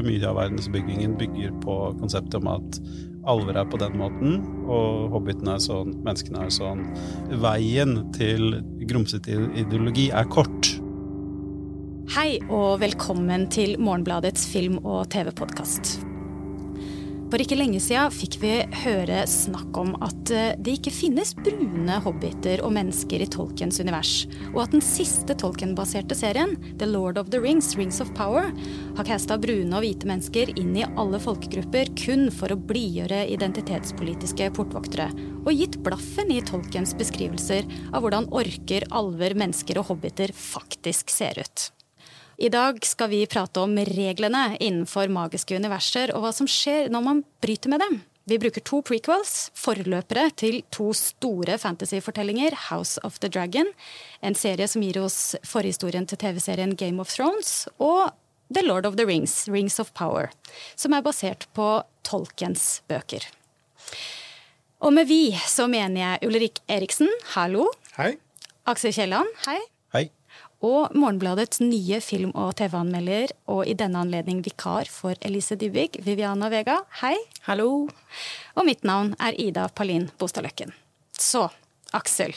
eller mye av verdensbyggingen bygger på konseptet om at alver er på den måten, og hobbitene er sånn, menneskene er sånn. Veien til grumsete ideologi er kort. Hei og velkommen til Morgenbladets film- og TV-podkast. For ikke lenge siden fikk vi høre snakk om at eh, det ikke finnes brune hobbiter og mennesker i Tolkiens univers, og at den siste Tolkien-baserte serien, The Lord of the Rings, Rings of Power, har casta brune og hvite mennesker inn i alle folkegrupper kun for å blidgjøre identitetspolitiske portvoktere, og gitt blaffen i Tolkiens beskrivelser av hvordan orker, alver, mennesker og hobbiter faktisk ser ut. I dag skal vi prate om reglene innenfor magiske universer, og hva som skjer når man bryter med dem. Vi bruker to prequels, forløpere til to store fantasyfortellinger, House of the Dragon, en serie som gir oss forhistorien til TV-serien Game of Thrones, og The Lord of the Rings, Rings of Power, som er basert på Tolkens bøker. Og med vi så mener jeg Ulrik Eriksen, hallo. Hei. Aksel Kielland, hei og Morgenbladets nye film- og TV-anmelder, og i denne anledning vikar for Elise Dybvig, Viviana Vega. Hei. Hallo. Og mitt navn er Ida Palin Bostadløkken. Så, Aksel.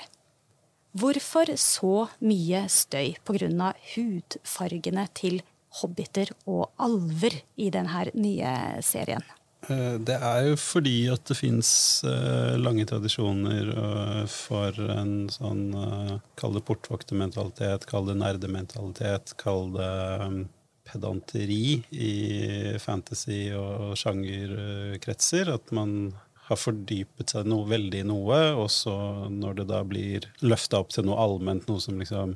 Hvorfor så mye støy pga. hudfargene til hobbiter og alver i denne nye serien? Eh, det er jo fordi at det fins eh, lange tradisjoner eh, for en sånn Kall det portvoktermentalitet, kall det nerdementalitet, kall det pedanteri i fantasy- og sjangerkretser. At man har fordypet seg noe veldig i noe, og så når det da blir løfta opp til noe allment, noe som liksom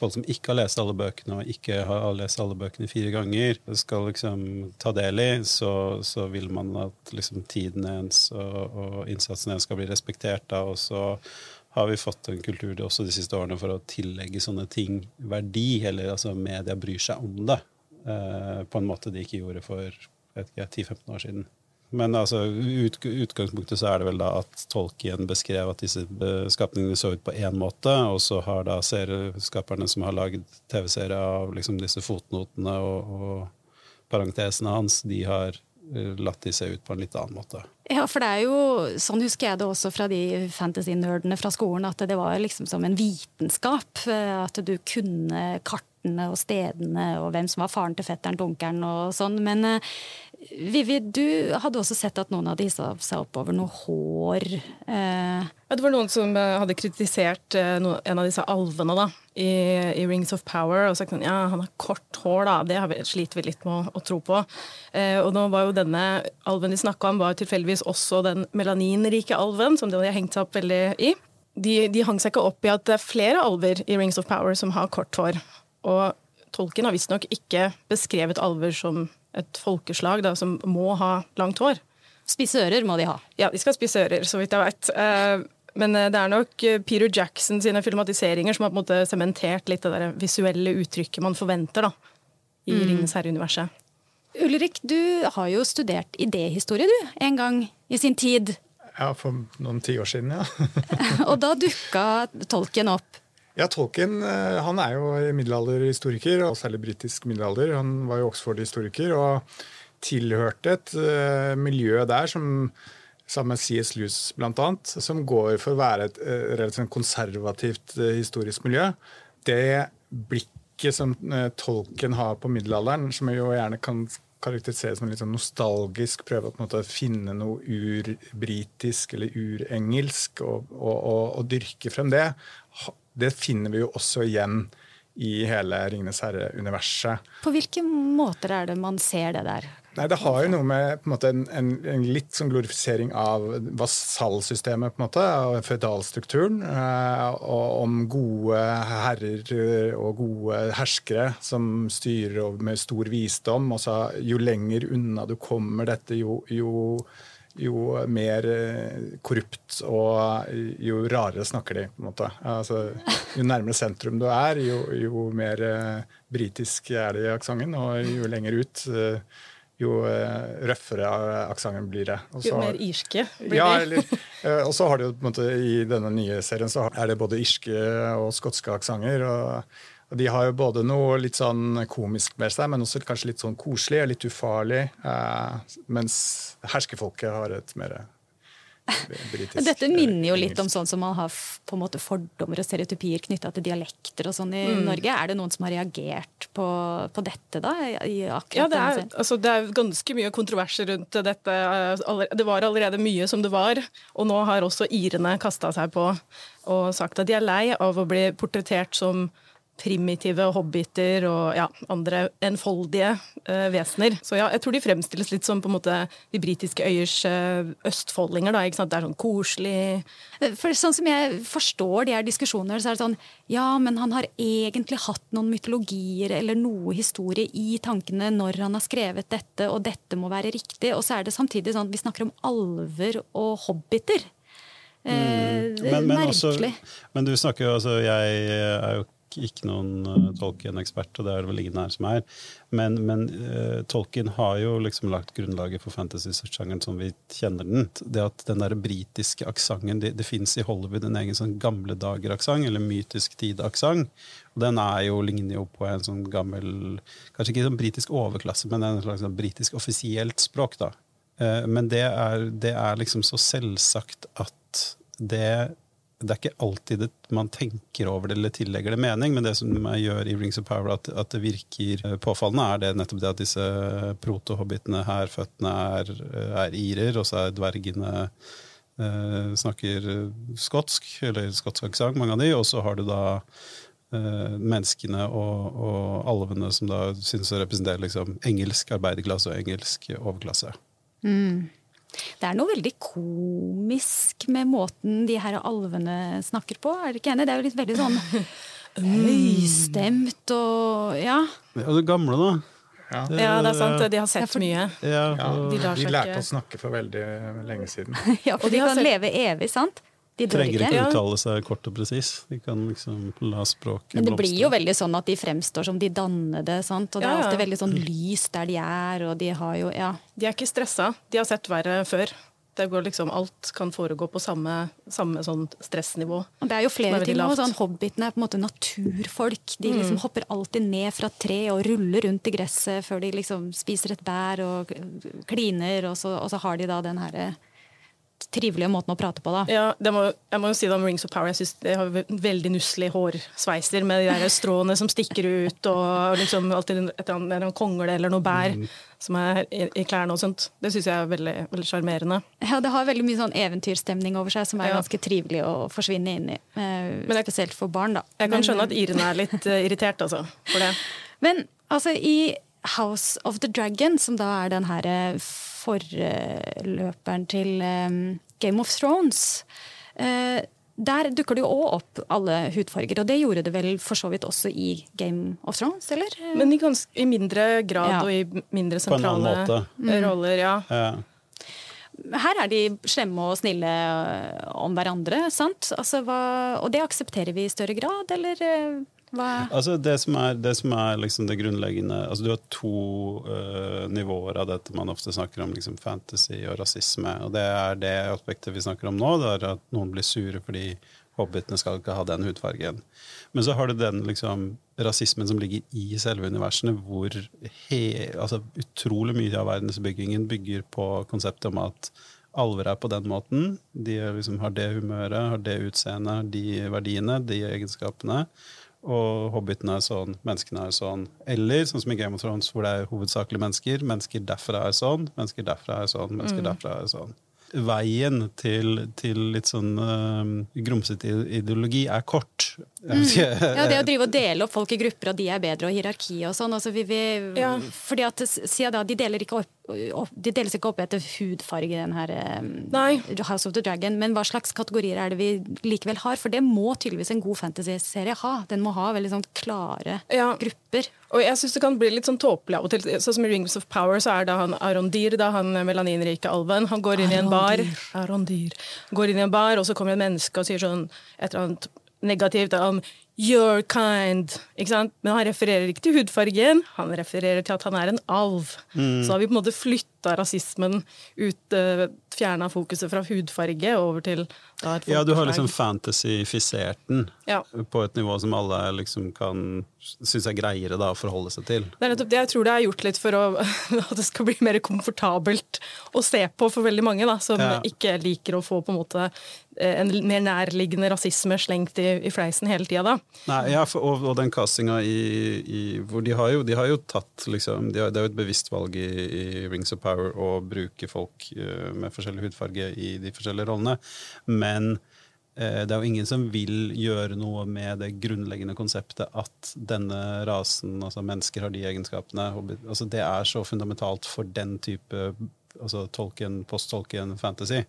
folk som ikke har lest alle bøkene, og ikke har lest alle bøkene fire ganger, skal liksom ta del i, så, så vil man at liksom tiden ens og, og innsatsen ens skal bli respektert da, og så har vi fått en kultur også de siste årene for å tillegge sånne ting verdi, eller altså media bryr seg om det, eh, på en måte de ikke gjorde for 10-15 år siden. Men altså, ut, utgangspunktet så er det vel da at Tolkien beskrev at disse skapningene så ut på én måte, og så har da serieskaperne som har lagd TV-serier av liksom disse fotnotene og, og parentesene hans, de har eh, latt de se ut på en litt annen måte. Ja, for det er jo, sånn husker jeg det også fra de fantasy-nerdene fra skolen, at det var liksom som en vitenskap. Eh, at du kunne kartene og stedene og hvem som var faren til fetteren til onkelen og sånn. Men uh, Vivi, du hadde også sett at noen hadde hissa seg opp over noe hår. Uh, Ja, det var noen som eh, hadde kritisert eh, en av disse alvene da, i, i, Rings of Power og sagt at ja, han har kort hår, da. Det sliter vi litt med å, å tro på. Uh, og nå var jo denne alven de snakka om, var tilfeldigvis også den melaninrike alven, som de hadde hengt seg opp veldig i. De, de hang seg ikke opp i at det er flere alver i Rings of Power som har kort hår. Og Tolkien har visstnok ikke beskrevet alver som et folkeslag da, som må ha langt hår. Spisse ører må de ha. Ja, de skal spisse ører, så vidt jeg vet. Eh, men eh, det er nok Peter Jackson sine filmatiseringer som har på en måte sementert litt det der visuelle uttrykket man forventer da, i mm. Ringenes herre-universet. Ulrik, du har jo studert idéhistorie du, en gang i sin tid. Ja, for noen tiår siden, ja. og da dukka tolken opp. Ja, Tolkien eh, han er jo middelalderhistoriker, og særlig britisk middelalder. Han var jo Oxford-historiker og tilhørte et uh, miljø der som sammen med C.S. Lewis bl.a., som går for å være et uh, relativt konservativt historisk miljø. Det blikket som Tolkien har på middelalderen, som jo gjerne kan karakteriseres som en litt sånn nostalgisk prøve å finne noe urbritisk eller urengelsk og, og, og, og dyrke frem det, det finner vi jo også igjen i hele Ringenes herre-universet. På hvilke måter er det man ser det der? Nei, Det har jo noe med en, en, en, en, litt sånn glorifisering av vasallsystemet, på en måte, og føydalstrukturen. Eh, og om gode herrer og gode herskere som styrer med stor visdom. Også, jo lenger unna du kommer dette, jo, jo jo mer eh, korrupt og jo rarere snakker de. på en måte. Altså, jo nærmere sentrum du er, jo, jo mer uh, britisk er det i aksenten. Og jo lenger ut, jo røffere aksenten blir det. Også, jo mer irske blir ja, de. uh, og så har du på en måte i denne nye serien så er det både irske og skotske aksenter. Og De har jo både noe litt sånn komisk med seg, men også kanskje litt sånn koselig og litt ufarlig. Eh, mens herskefolket har et mer britisk Dette minner jo litt om sånn som man har på en måte fordommer og stereotypier knytta til dialekter og sånn i Mm. Norge. Er det noen som har reagert på, på dette, da? I Ja, det er, altså, det er ganske mye kontroverser rundt dette. Det var allerede mye som det var, og nå har også irene kasta seg på og sagt at de er lei av å bli portrettert som primitive hobbiter og ja, andre enfoldige uh, vesener. Så ja, jeg tror de fremstilles litt som på en måte de britiske øyers uh, østfoldinger. Da, ikke sant? Det er sånn koselig For sånn som jeg forstår de her diskusjonene, så er det sånn Ja, men han har egentlig hatt noen mytologier eller noe historie i tankene når han har skrevet dette, og dette må være riktig. Og så er det samtidig sånn at vi snakker om alver og hobbiter. Eh, det er Men, men, også, merkelig. men du snakker jo altså Jeg er jo ikke noen uh, Tolkien-ekspert, og det er det vel ingen her som er. Men, men uh, Tolkien har jo liksom lagt grunnlaget for fantasy-sjangeren som vi kjenner den. Det at den der britiske aksenten Det, det fins i Hollywood en egen sånn gamle dager-aksent, eller mytisk tid-aksent. Og den er jo, ligner jo på en sånn gammel Kanskje ikke sånn britisk overklasse, men en slags sånn britisk offisielt språk, da. Uh, Men det er, det er liksom så selvsagt at det det er ikke alltid man tenker over det eller tillegger det mening, men det som gjør i Rings of Power, at, at det virker eh, påfallende, er det nettopp det at disse protohobbitene, hærføttene, er, er irer, og så er dvergene eh, snakker skotsk, eller skotsk aksent, mange av de, og så har du da eh, menneskene og, og alvene som da synes å representere liksom, engelsk arbeiderklasse og engelsk overklasse. Det er noe veldig komisk med måten de her alvene snakker på. Er dere ikke enig? Det er jo litt veldig sånn høystemt og ja. Og det gamle, da. Ja. Ja, det er sant. De har sett Ja, for- mye. Ja, Ja, og De de lærte å snakke for veldig lenge siden. ja for Og de de kan sett- leve evig, sant? De trenger ikke. ikke uttale seg kort og presis. De kan liksom la språket Men det blir jo veldig sånn at de fremstår som de dannede, sant? og det er alltid veldig sånn lys der de er, og de har jo Ja. De er ikke stressa. De har sett verre før. Det går liksom, alt kan foregå på samme, samme sånn stressnivå. Og det er jo flere er ting lavt. Sånn, Hobbitene er på en måte naturfolk. De Mm. liksom hopper alltid ned fra tre og ruller rundt i gresset før de liksom spiser et bær og kliner, og så, og så har de da den herre trivelige måten å prate på, da. Ja, det må, jeg må jo si det om Rings of Power. Jeg synes de har veldig nusselige hårsveiser med de der stråene som stikker ut, og liksom alltid et eller annet, kongle eller noe bær som er i, i klærne og sånt. Det syns jeg er veldig veldig sjarmerende. Ja, det har veldig mye sånn eventyrstemning over seg som er Ja. ganske trivelig å forsvinne inn i. Eh, spesielt for barn, da. Jeg kan Men- skjønne at irene er litt eh, irritert, altså, for det. Men altså, i House of the Dragon, som da er den her eh, forløperen til eh, Game of Thrones, eh, der dukker det jo òg opp alle hudfarger, og det gjorde det vel for så vidt også i Game of Thrones, eller? Men i, ganske, i mindre grad Ja. og i mindre sentrale roller, ja. Ja. Her er de slemme og snille om hverandre, sant? Altså, hva, og det aksepterer vi i større grad, eller? Altså det som er det, som er liksom det grunnleggende altså Du har to uh, nivåer av dette man ofte snakker om, liksom fantasy og rasisme. Og det er det aspektet vi snakker om nå. Det er at noen blir sure fordi hobbitene skal ikke ha den hudfargen. Men så har du den liksom, rasismen som ligger i selve universene, hvor he, altså, utrolig mye av verdensbyggingen bygger på konseptet om at alver er på den måten. De liksom, har det humøret, har det utseendet, de verdiene, de egenskapene. Og hobbitene er sånn, menneskene er sånn. Eller sånn som i Game of Thrones, hvor det er hovedsakelig mennesker. Mennesker derfra er sånn, mennesker derfra er sånn, mennesker derfra er sånn. Veien til, til litt sånn uh, grumsete ideologi er kort. Mm. Ja, det å drive og dele opp folk i grupper, og de er bedre, og hierarki og sånn. Altså, vi, vi, Ja. Fordi at siden da, de deler ikke opp, opp De deles ikke opp etter hudfarge, den her um, Nei. House of the Dragon. Men hva slags kategorier er det vi likevel har? For det må tydeligvis en god fantasy-serie ha. Den må ha veldig sånn klare Ja. grupper. Og jeg syns det kan bli litt sånn tåpelig av og til. Sånn som i Rings of Power, så er det han Arondir, da, han melaninrike alven. Han går inn i en bar Arondir. Går inn i en bar, og så kommer et menneske og sier sånn et eller annet negativt om Your kind. Ikke sant? Men han refererer ikke til hudfargen, han refererer til at han er en alv. Så har vi på en måte flytta rasismen, ut, uh, fjerna fokuset fra hudfarge over til da, et Ja, du har liksom fantasyfisert den ja. på et nivå som alle liksom kan synes er greiere da, å forholde seg til. Det er nettopp det jeg tror det er gjort litt for å, at det skal bli mer komfortabelt å se på for veldig mange, da, som ja. ikke liker å få på en måte eh, en mer nærliggende rasisme slengt i, i fleisen hele tida. Ja, og, og, den castinga i, i, hvor de har, jo, de har jo tatt liksom, de har, Det er jo et bevisst valg i, i, Rings of Power å bruke folk uh, med forskjellig hudfarge i de forskjellige rollene, men uh, det er jo ingen som vil gjøre noe med det grunnleggende konseptet at denne rasen, altså mennesker, har de egenskapene. Altså det er så fundamentalt for den type altså Tolkien, post-Tolkien fantasy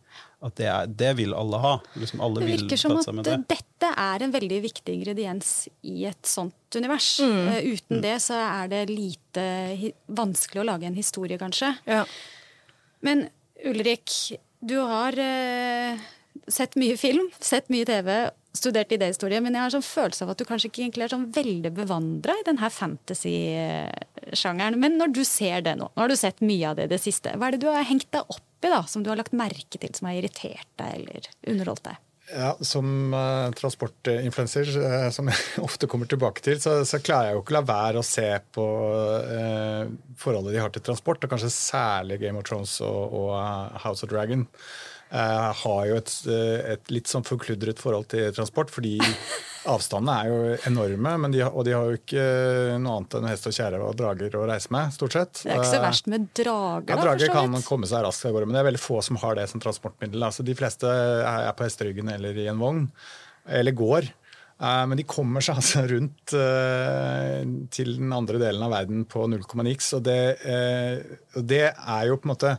at det, er, det, vil alle ha. Liksom alle det virker som at det. dette er en veldig viktig ingrediens i et sånt univers. Mm. Uh, uten mm. det så er det lite vanskelig å lage en historie, kanskje. Ja. Men Ulrik, du har uh, sett mye film, sett mye TV, studert idéhistorie, men jeg har sånn følelse av at du kanskje ikke egentlig er sånn veldig bevandra i denne fantasy-sjangeren. Men når du ser det nå, nå har du sett mye av det i det siste, hva er det du har hengt deg opp i, da, som du har lagt merke til, som har irritert deg eller underholdt deg? Ja, Som uh, transportinfluenser, uh, som jeg ofte kommer tilbake til, så, så, klarer jeg jo ikke la være å se på uh, forholdet de har til transport, og kanskje særlig Game of Thrones og, og House of Dragon. Har jo et, eh, et litt sånn forkludret forhold til transport, fordi avstandene er jo enorme. De, og de har jo ikke noe annet enn hest og kjerre og drager å reise med, stort sett. Det er ikke så verst med drager, da? Ja, drager kan komme seg raskt av gårde, men det er veldig få som har det som transportmiddel. Altså, de fleste er på hesteryggen eller i en vogn, eller går. Men de kommer seg altså rundt til den andre delen av verden på 0,9, og det, og det er jo på en måte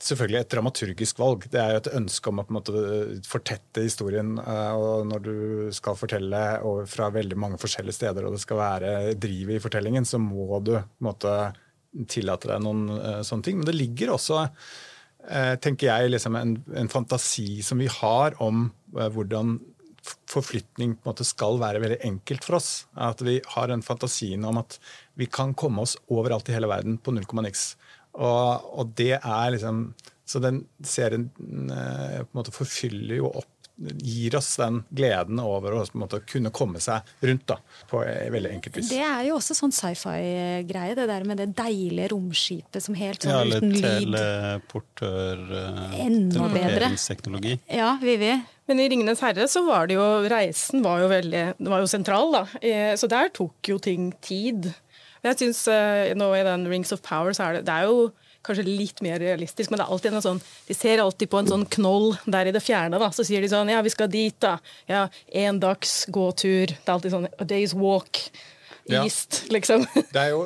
selvfølgelig et dramaturgisk valg. Det er jo et ønske om å på en måte fortette historien. Eh, og Når du skal fortelle fra veldig mange forskjellige steder, og det skal være drivet i fortellingen, så må du på en måte tillate deg noen uh, sånne ting. Men det ligger også, tenker jeg, liksom en, en, fantasi som vi har om hvordan forflytning på en måte skal være veldig enkelt for oss. At vi har den fantasien om at vi kan komme oss overalt i hele verden på null komma niks. Og, og, det er liksom Så den serien eh, på en måte forfyller jo opp gir oss den gleden over å måte, kunne komme seg rundt da, på veldig enkelt vis. Det er jo også sånn sci-fi-greie, det der med det deilige romskipet som helt sånn ja, uten lyd. Teleportør, Enda bedre. Ja, Vivi. Men i 'Ringenes herre' så var det jo reisen var jo veldig det var jo sentral, da. Eh, så der tok jo ting tid. Jeg synes uh, nå i den Rings of Power så er det, det er jo kanskje litt mer realistisk, men det er alltid en sånn De ser alltid på en sånn knoll der i det fjerne, da. Så sier de sånn Ja, vi skal dit, da. Ja, en dags gåtur. Det er alltid sånn A day's walk. East, ja. liksom. Det er jo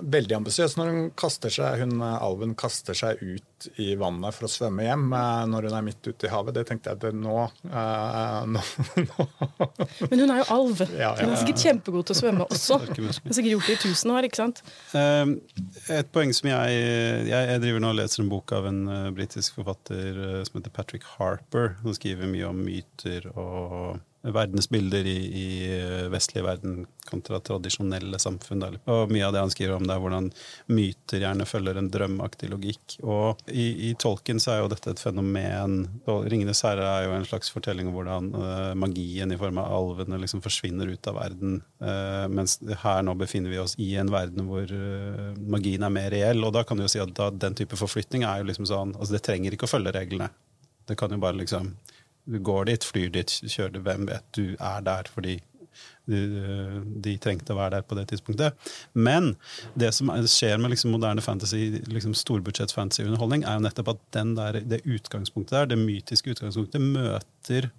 veldig ambisiøst når hun kaster seg, hun alven kaster seg ut i vannet for å svømme hjem eh, når hun er midt ute i havet. Det tenkte jeg at nå, uh, nå, nå. Men hun er jo alv. Ja, ja, hun er sikkert kjempegod til å svømme også. Hun har sikkert gjort det i tusen år, ikke sant? Et poeng som jeg, jeg, driver nå og leser en bok av en britisk forfatter som heter Patrick Harper. Som skriver mye om myter og verdensbilder i, i vestlig verden kontra tradisjonelle samfunn. Der. Og mye av det han skriver om, det er hvordan myter gjerne følger en drømmaktig logikk. Og i, i tolken så er jo dette et fenomen. og 'Ringenes herre' er jo en slags fortelling om hvordan uh, magien i form av alvene liksom forsvinner ut av verden. Uh, mens her nå befinner vi oss i en verden hvor uh, magien er mer reell. Og da kan du jo si at da, den type forflytning er jo liksom sånn altså Det trenger ikke å følge reglene. Det kan jo bare liksom du går dit, flyr dit, kjører Hvem vet? Du er der fordi de, de, trengte å være der på det tidspunktet. Men det som skjer med liksom moderne fantasy, liksom storbudsjetts fantasyunderholdning, er jo nettopp at der, det utgangspunktet der, det mytiske utgangspunktet, møter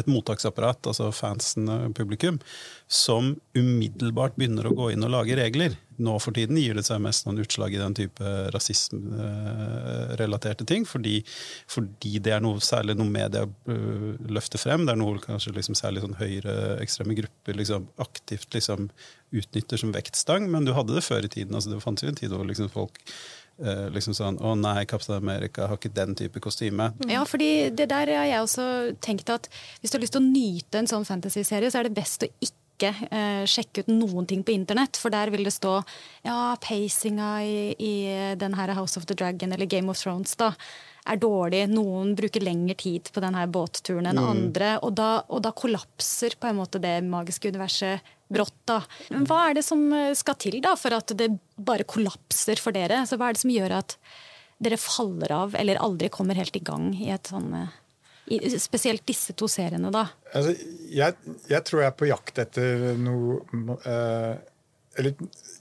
et mottaksapparat, altså fansen og publikum, som umiddelbart begynner å gå inn og lage regler. Nå for tiden gir det seg mest noen utslag i den type rasismerelaterte ting, fordi, fordi, det er noe særlig noe media øh, løfter frem. Det er noe kanskje liksom særlig sånn høyreekstreme grupper liksom, aktivt liksom, utnytter som vektstang, men du hadde det før i tiden. altså Det fantes jo en tid hvor liksom folk Uh, liksom sånn Å nei, Kaptein Amerika har ikke den type kostyme. Mm. Ja, fordi det der har jeg også tenkt at hvis du har lyst til å nyte en sånn fantasyserie, så er det best å ikke ikke eh, sjekke ut noen ting på internett, for der vil det stå ja, pacinga i, i den her House of the Dragon eller Game of Thrones da, er dårlig. Noen bruker lengre tid på denne båtturen enn andre. Og da, og da, kollapser på en måte det magiske universet brått. da. Men hva er det som eh, skal til da for at det bare kollapser for dere? Så hva er det som gjør at dere faller av eller aldri kommer helt i gang i et sånn eh, spesielt disse to seriene, da? Altså, jeg, jeg, tror jeg er på jakt etter noe uh, Eller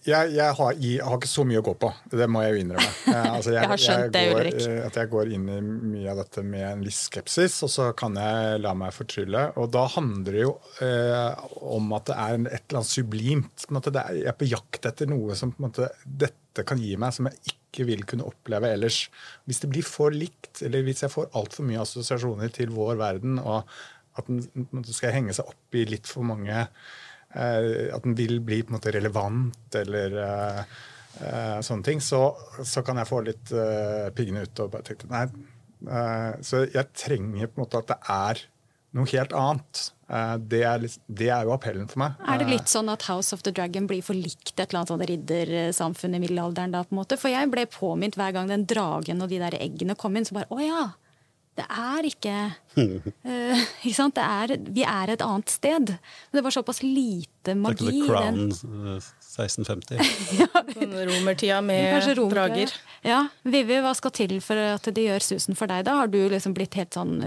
jeg, jeg, har, jeg, har, ikke så mye å gå på. Det må jeg jo innrømme. Uh, altså, jeg, har skjønt det, går, Ulrik. Uh, at jeg går inn i mye av dette med en viss skepsis, og så kan jeg la meg fortrylle. Og da handler det jo om at det er et eller annet sublimt. Er, jeg er på jakt etter noe som på måte, dette kan gi meg, som jeg ikke vil kunne oppleve ellers. Hvis det blir for likt, eller hvis jeg får altfor mye assosiasjoner til vår verden, og at den skal henge seg opp i litt for mange eh, At den vil bli på en måte relevant eller eh, eh, sånne ting, så, så, kan jeg få litt piggene ut og bare tenke nei. Så jeg trenger på en måte at det er noe helt annet. Eh, det er, litt, det er, jo appellen for meg. Er det litt sånn at House of the Dragon blir for likt et eller annet sånn riddersamfunn i middelalderen? da på en måte? For jeg ble påminnet hver gang den dragen og de der eggene kom inn. så bare, å ja, det er ikke, uh, ikke sant? Er, vi er et annet sted. Men det var såpass lite magi. Det er ikke The Crown 1650. Eh, ja. Sånn romertida med romer, drager. Ja. Vivi, hva skal til for at det gjør susen for deg? da? Har du liksom blitt helt sånn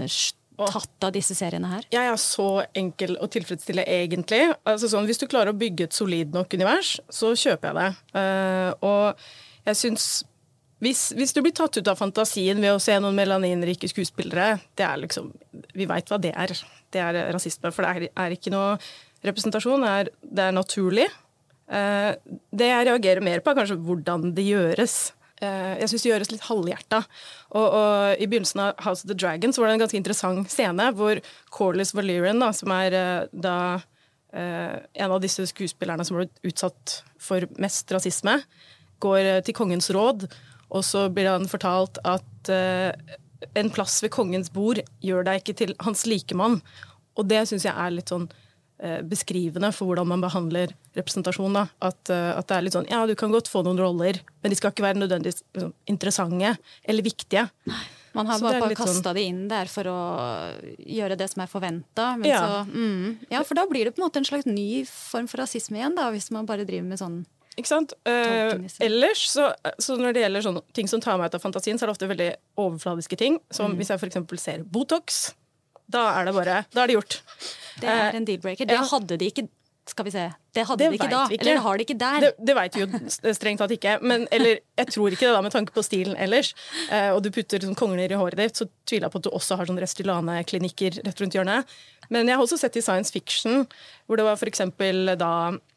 tatt av disse seriene her? Jeg er så enkel å tilfredsstille, egentlig. Altså sånn, hvis du klarer å bygge et solid nok univers, så kjøper jeg det. Uh, og jeg syns hvis, hvis, du blir tatt ut av fantasien ved å se noen melaninrike skuespillere, det er liksom Vi veit hva det er. Det er rasisme. For det er, er ikke noe representasjon. Det er, det er naturlig. Eh, det jeg reagerer mer på, er kanskje hvordan det gjøres. Eh, jeg syns det gjøres litt halvhjerta. Og, og, I begynnelsen av House of the Dragon så var det en ganske interessant scene hvor Corliss Valerian, da, som er uh, da eh, en av disse skuespillerne som ble utsatt for mest rasisme, går uh, til kongens råd, og så blir han fortalt at en plass ved kongens bord gjør deg ikke til hans likemann. Og det syns jeg er litt sånn uh, beskrivende for hvordan man behandler representasjon. Da. At, uh, at, det er litt sånn ja, du kan godt få noen roller, men de skal ikke være nødvendigvis liksom, interessante eller viktige. Man har bare, bare kasta sånn... det inn der for å gjøre det som er forventa. Ja. Mm, ja, for da blir det på en måte en slags ny form for rasisme igjen, da, hvis man bare driver med sånn ikke sant? Uh, ellers, så, så, når det gjelder sånne ting som tar meg ut av fantasien, så er det ofte veldig overfladiske ting. Som mm. hvis jeg f.eks. ser Botox. Da er det bare Da er det gjort. Det er en deal-breaker. Det hadde de ikke skal vi se. Det hadde det de ikke da. Ikke. Eller har de ikke der. Det, det veit vi jo strengt tatt ikke. Men, eller jeg tror ikke det, da, med tanke på stilen ellers. Eh, og du putter sånn kongler i håret ditt, så tviler jeg på at du også har sånn Restylane-klinikker rett rundt hjørnet. Men jeg har også sett i science fiction hvor det var for da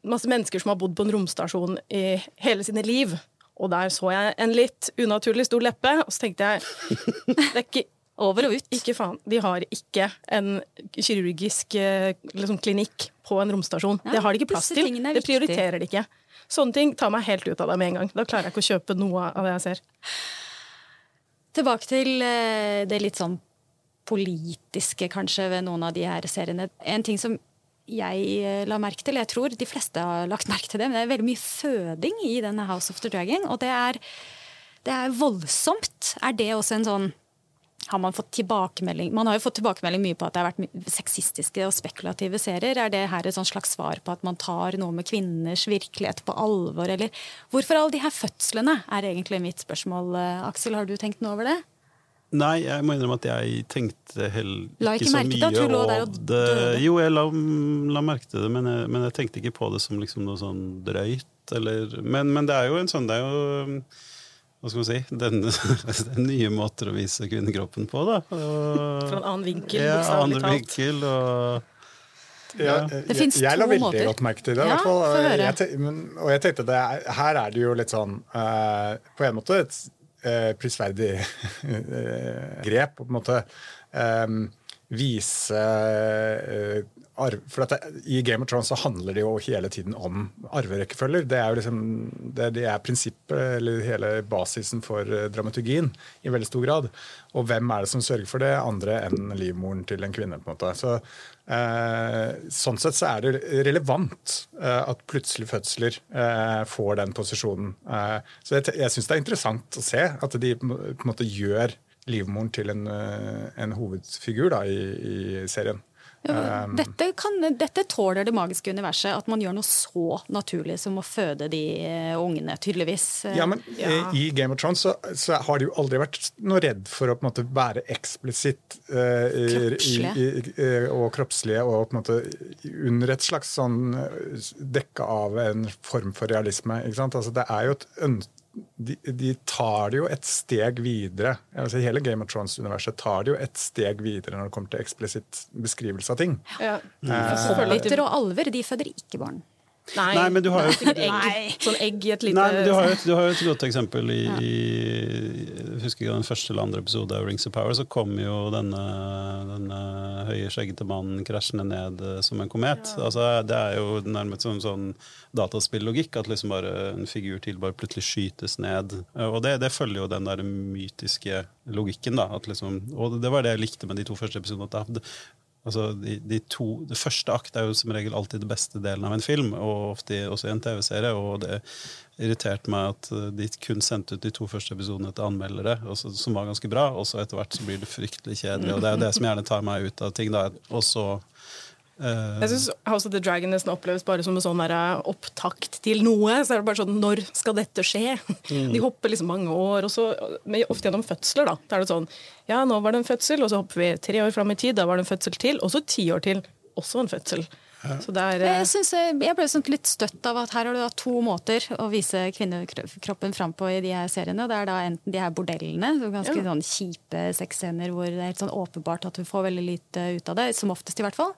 masse mennesker som har bodd på en romstasjon i hele sine liv. Og der så jeg en litt unaturlig stor leppe, og så tenkte jeg det er ikke over og ut. Ikke faen. De har ikke en kirurgisk eh, liksom, klinikk på en romstasjon. Ja, det har de ikke plass til. Det prioriterer de ikke. Sånne ting tar meg helt ut av det med en gang. Da klarer jeg ikke å kjøpe noe av det jeg ser. Tilbake til eh, det litt sånn politiske, kanskje, ved noen av de her seriene. En ting som jeg eh, la merke til, jeg tror de fleste har lagt merke til det, men det er veldig mye føding i denne House of the Dragon. Og det er, det er voldsomt. Er det også en sånn har man fått tilbakemelding Man har jo fått tilbakemelding mye på at det har vært sexistiske og spekulative serier. Er det her et slags svar på at man tar noe med kvinners virkelighet på alvor, eller Hvorfor alle de her fødslene, er egentlig mitt spørsmål. Eh, Aksel, har du tenkt noe over det? Nei, jeg må innrømme at jeg tenkte heller ikke, ikke så mye over det. Jo, jeg la, la, merke til det, men jeg, men jeg, tenkte ikke på det som liksom noe sånn drøyt. Eller, men, men, det er jo en sånn det er jo hva skal man si, den, den nye måter å vise kvinnekroppen på. da. Og, Fra en annen vinkel, ja, annen vinkel og ja. det fins to måter. Jeg la veldig godt merke til det. Ja, jeg, men, og jeg tenkte det, Her er det jo litt sånn uh, På en måte et uh, prisverdig uh, grep. på en måte um, Vise arv, for dette, I Game of Thrones så handler det jo hele tiden om arverekkefølger. Det er jo liksom, det, det er prinsippet, eller hele basisen for uh, dramaturgien i veldig stor grad. Og hvem er det som sørger for det, andre enn livmoren til en kvinne? på en måte. Så, uh, sånn sett så er det relevant uh, at plutselig fødsler får den posisjonen. så jeg, jeg syns det er interessant å se at de på en måte gjør livmoren til en, en hovedfigur da, i, i serien. Ja, dette, kan, dette, tåler det magiske universet, at man gjør noe så naturlig som å føde de uh, ungene, tydeligvis. Ja, men ja. I Game of Thrones så, så, har de jo aldri vært noe redd for å på en måte være eksplisitt uh, og kroppslige og på en måte under et slags sånn dekke av en form for realisme. ikke sant? Altså, det er jo et ønske de, de, tar det jo et steg videre. Altså, hele Game of Thrones-universet tar det jo et steg videre når det kommer til eksplisitt beskrivelse av ting. Ja. Hobbiter og alver de føder ikke barn. Nei, nei, men du har jo egg, sånn egg i et lite Nei, men du har jo et, et godt eksempel i, ja. i husker jeg den første eller andre episode av Rings of Power, så kom jo denne, denne høye, skjeggete mannen krasjende ned eh, som en komet. Ja. Altså, det er jo nærmest som sånn dataspillogikk, at liksom bare en figur til bare plutselig skytes ned. Og det, det følger jo den der mytiske logikken, da. Liksom, og det var det jeg likte med de to første episodene. At Altså, de, de to, det første akt er jo som regel alltid det beste delen av en film, og ofte også i en TV-serie. og det irriterte meg at eh, de kun sendte ut de to første episodene til anmeldere, også, som var ganske bra, og så etter hvert så blir det fryktelig kjedelig. Og det er jo det som gjerne tar meg ut av ting. da, og så jeg syns House of the Dragon nesten oppleves bare som en sånn der eh, opptakt til noe. så er det bare sånn, Når skal dette skje? Mm. De hopper liksom mange år, og så, ofte gjennom fødsler. da, da er det sånn, Ja, nå var det en fødsel, og så hopper vi tre år fram i tid, da var det en fødsel til, og så ti år til, også en fødsel. Ja. Der, jeg, eh, synes, jeg ble sånn litt støtt av at her har du da to måter å vise kvinnekroppen fram på i de her seriene. Det er da enten de her bordellene, ganske ja. sånn kjipe sexscener hvor det er helt sånn åpenbart at hun får veldig lite ut av det, som oftest i hvert fall.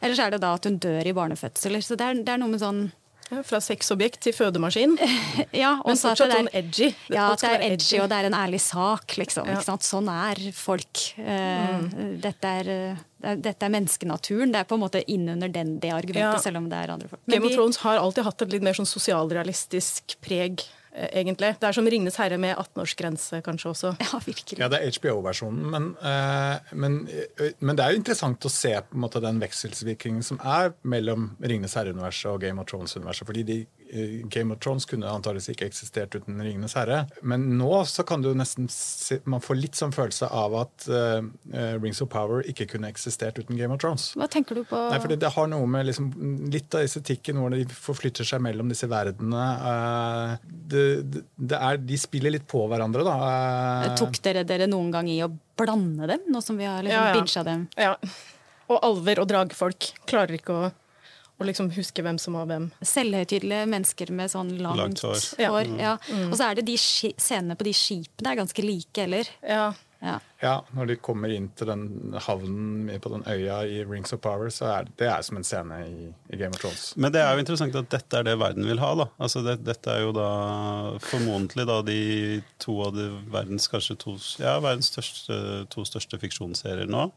Eller så er det da at hun dør i barnefødsler. Så det er, det er noe med sånn ja, fra sexobjekt til fødemaskin. ja, Men fortsatt sånn edgy. Ja, at det er edgy, og det er en ærlig sak. Liksom, ja. Sånn er folk. Uh, mm. dette, er, uh, dette, er, menneskenaturen. Det er på en måte innunder den, det argumentet, ja. selv om det er andre folk. Game of Thrones har alltid hatt et litt mer sånn sosialrealistisk preg Eh, egentlig. Det er som 'Ringenes herre' med 18-årsgrense kanskje også. Ja, virkelig. Ja, det er HBO-versjonen. Men, uh, men, uh, men, det er jo interessant å se på en måte den vekselsvirkningen som er mellom 'Ringenes herre'-universet og Game of Thrones-universet. fordi de Game of Thrones kunne antakeligvis ikke eksistert uten 'Ringenes herre'. Men nå så kan du nesten se, man får litt sånn følelse av at uh, Rings of Power ikke kunne eksistert uten Game of Thrones. Hva tenker du på? Nei, fordi Det har noe med liksom, litt av estetikken, hvor de forflytter seg mellom disse verdenene. Uh, det, det er, de spiller litt på hverandre, da. Uh, Tok dere dere noen gang i å blande dem, nå som vi har liksom ja, ja. bincha dem? Ja. Og alver og dragfolk klarer ikke å og liksom huske hvem som var hvem. Selvhøytidelige mennesker med sånn langt, langt hår. hår ja. Mm. Og så er det de scenene på de skipene er ganske like, eller? Ja. Ja. ja. når de kommer inn til den havnen på den øya i Rings of Power, så er det er som en scene i, i, Game of Thrones. Men det er jo interessant at dette er det verden vil ha. da. Altså det, Dette er jo da formodentlig da de to av de verdens kanskje to, ja, verdens største, to største fiksjonsserier nå.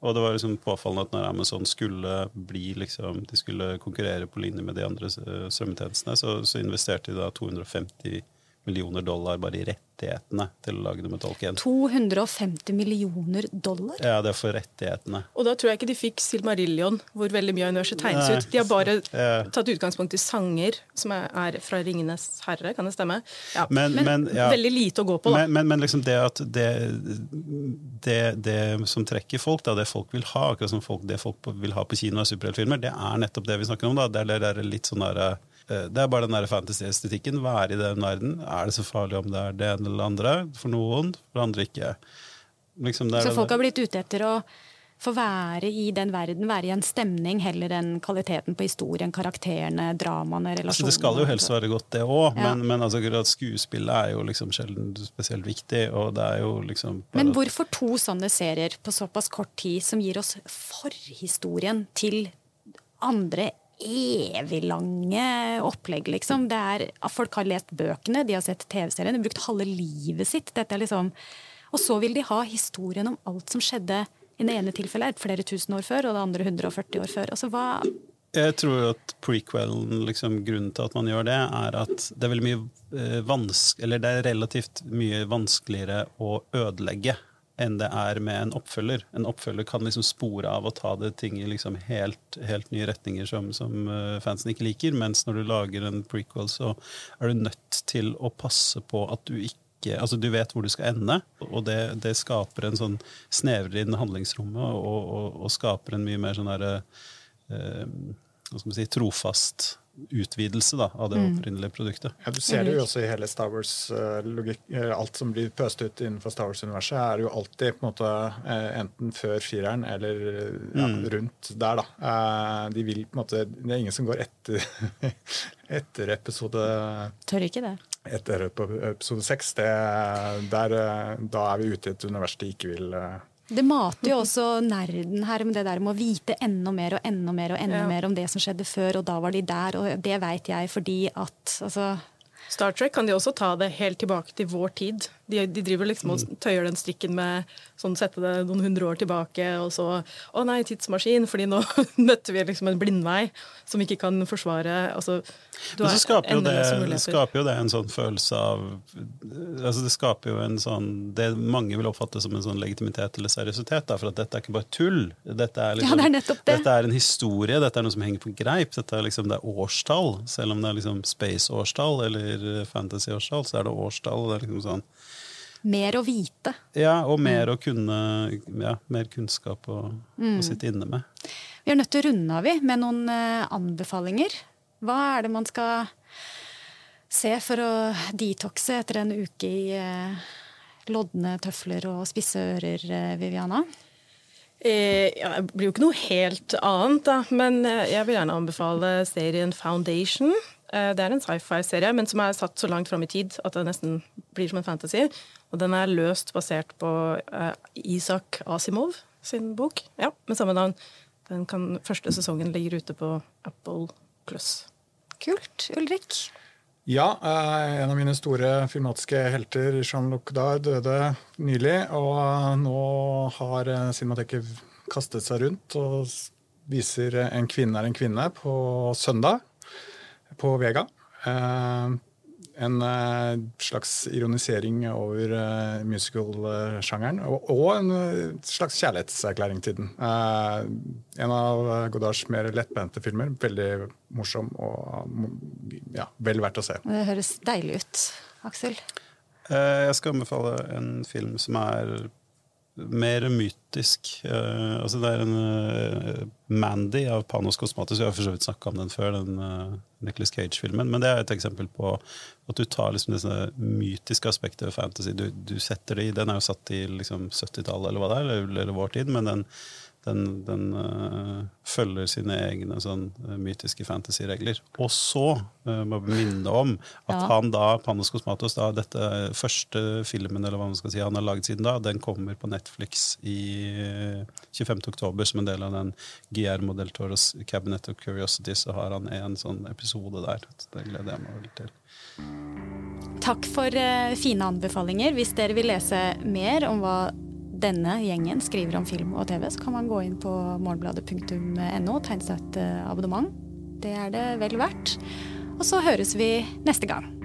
Og det var liksom påfallende at når Amazon skulle bli liksom, de skulle konkurrere på linje med de andre strømmetjenestene, så, så investerte de da 250 millioner dollar bare i rettighetene til å lage det med Tolkien. 250 millioner dollar? Ja, det er for rettighetene. Og da tror jeg ikke de fikk Silmarillion, hvor veldig mye av universet tegnes ut. De har bare ja. tatt utgangspunkt i sanger som er fra 'Ringenes herre', kan det stemme? Ja. Men, men ja. veldig lite å gå på, da. Men, men, men liksom det at det, det, det, som trekker folk, da, det folk vil ha, akkurat som folk, det folk vil ha på kino av superheltfilmer, det er nettopp det vi snakker om. da. Det er det er litt sånn derre Eh, det er bare den der fantasy-estetikken. Være i den verden. Er det så farlig om det er det ene eller andre? For noen, for andre ikke. Liksom så folk har blitt ute etter å få være i den verden, være i en stemning heller enn kvaliteten på historien, karakterene, dramaene, relasjonene. Altså, det skal jo helst være godt, det òg, ja. men, men altså, skuespillet er jo liksom sjelden spesielt viktig. og det er jo liksom... Men hvorfor to sånne serier på såpass kort tid som gir oss forhistorien til andre eviglange opplegg, liksom. Det er, folk har lest bøkene, de har sett TV-serien, de har brukt halve livet sitt. Dette er liksom Og så vil de ha historien om alt som skjedde i det ene tilfellet er flere tusen år før, og det andre 140 år før. Altså, hva jeg tror at prequelen, liksom, grunnen til at man gjør det, er at det er mye eh, vansk, eller det er relativt mye vanskeligere å ødelegge enn det er med en oppfølger. En oppfølger kan liksom spore av og ta det ting i liksom helt, helt, nye retninger som, som uh, fansen ikke liker, mens når du lager en prequel, så er du nødt til å passe på at du ikke Altså, du vet hvor du skal ende, og det, det skaper en sånn snevrere inn handlingsrommet og, og, og, skaper en mye mer sånn derre skal man si, trofast utvidelse da, av det mm. opprinnelige produktet. Ja, Du ser det jo også i hele Star Wars-logikk. Uh, alt som blir pøst ut innenfor Star Wars-universet, er jo alltid på en måte uh, enten før fireren eller ja, mm. rundt der. da. De vil på en måte, Det er ingen som går etter, etter episode Tør ikke det. Etter episode seks. Da er vi ute i et univers de ikke vil det mater jo også nerden her med det der med å vite enda mer og enda mer og enda ja. mer om det som skjedde før, og da var de der, og det veit jeg fordi at altså Star Trek kan de også ta det helt tilbake til vår tid. De, de driver liksom og mm. tøyer den strikken med sånn sette det noen hundre år tilbake, og så Å nei, tidsmaskin, fordi nå møtte vi liksom en blindvei som vi ikke kan forsvare. Altså, Men så skaper jo, det, skaper jo, det, en sånn følelse av altså Det skaper jo en sånn Det mange vil oppfatte som en sånn legitimitet eller seriøsitet, da, for at dette er ikke bare tull. Dette er, liksom, ja, det er det. dette er en historie, dette er noe som henger på greip. Dette er liksom, det er årstall. Selv om det er liksom space-årstall eller fantasy-årstall, så er det årstall. og det er liksom sånn mer å vite. Ja, og mer mm. å kunne ja, mer kunnskap å, mm. å, sitte inne med. Vi er nødt til å runde av vi, med noen uh, anbefalinger. Hva er det man skal se for å detoxe etter en uke i eh, lodne tøfler og spisse ører, uh, Viviana? Eh, ja, det blir jo ikke noe helt annet, da. Men jeg vil gjerne anbefale serien Foundation. Eh, det er en sci-fi-serie, men som er satt så langt fram i tid at det nesten blir som en fantasy. Og den er løst basert på uh, Isak Asimov sin bok, ja, med samme navn. Den kan, første sesongen ligger ute på Apple Plus. Kult. Ulrik? Ja, uh, en av mine store filmatiske helter, Jean-Luc Dard, døde nylig. Og nå har Cinemateket kastet seg rundt og viser En kvinne er en kvinne på søndag på Vega. Eh, en eh, slags ironisering over eh, musical-sjangeren. Og en slags kjærlighetserklæring til den. En av Godards mer lettbente filmer. Veldig morsom og ja, vel verdt å se. Det høres deilig ut. Aksel? Jeg skal anbefale en film som er mer mytisk. Uh, altså det er en uh, Mandy av Panos Kosmatis, Vi har for så vidt snakka om den før, den uh, Nicholas Cage-filmen. Men det er et eksempel på at du tar liksom disse mytiske aspekter ved fantasy. Du, du, setter det i Den er jo satt i liksom 70-tallet eller hva det er, eller, eller vår tid, men den den, den uh, følger sine egne sånn, uh, mytiske fantasy-regler. Og så uh, må jeg minne om at ja. han da, Panos Cosmatos, da, dette første filmen eller hva man skal si, han har laget siden da, den kommer på Netflix i 25. oktober som en del av den Guillermo del Toros Cabinet of Curiosity. Så har han en sånn episode der. Så Det gleder jeg meg veldig til. Takk for fine anbefalinger. Hvis dere vil lese mer om hva denne gjengen skriver om film og TV, så kan man gå inn på morgenbladet.no og tegne seg et abonnement. Det er det vel verdt. Og så høres vi neste gang.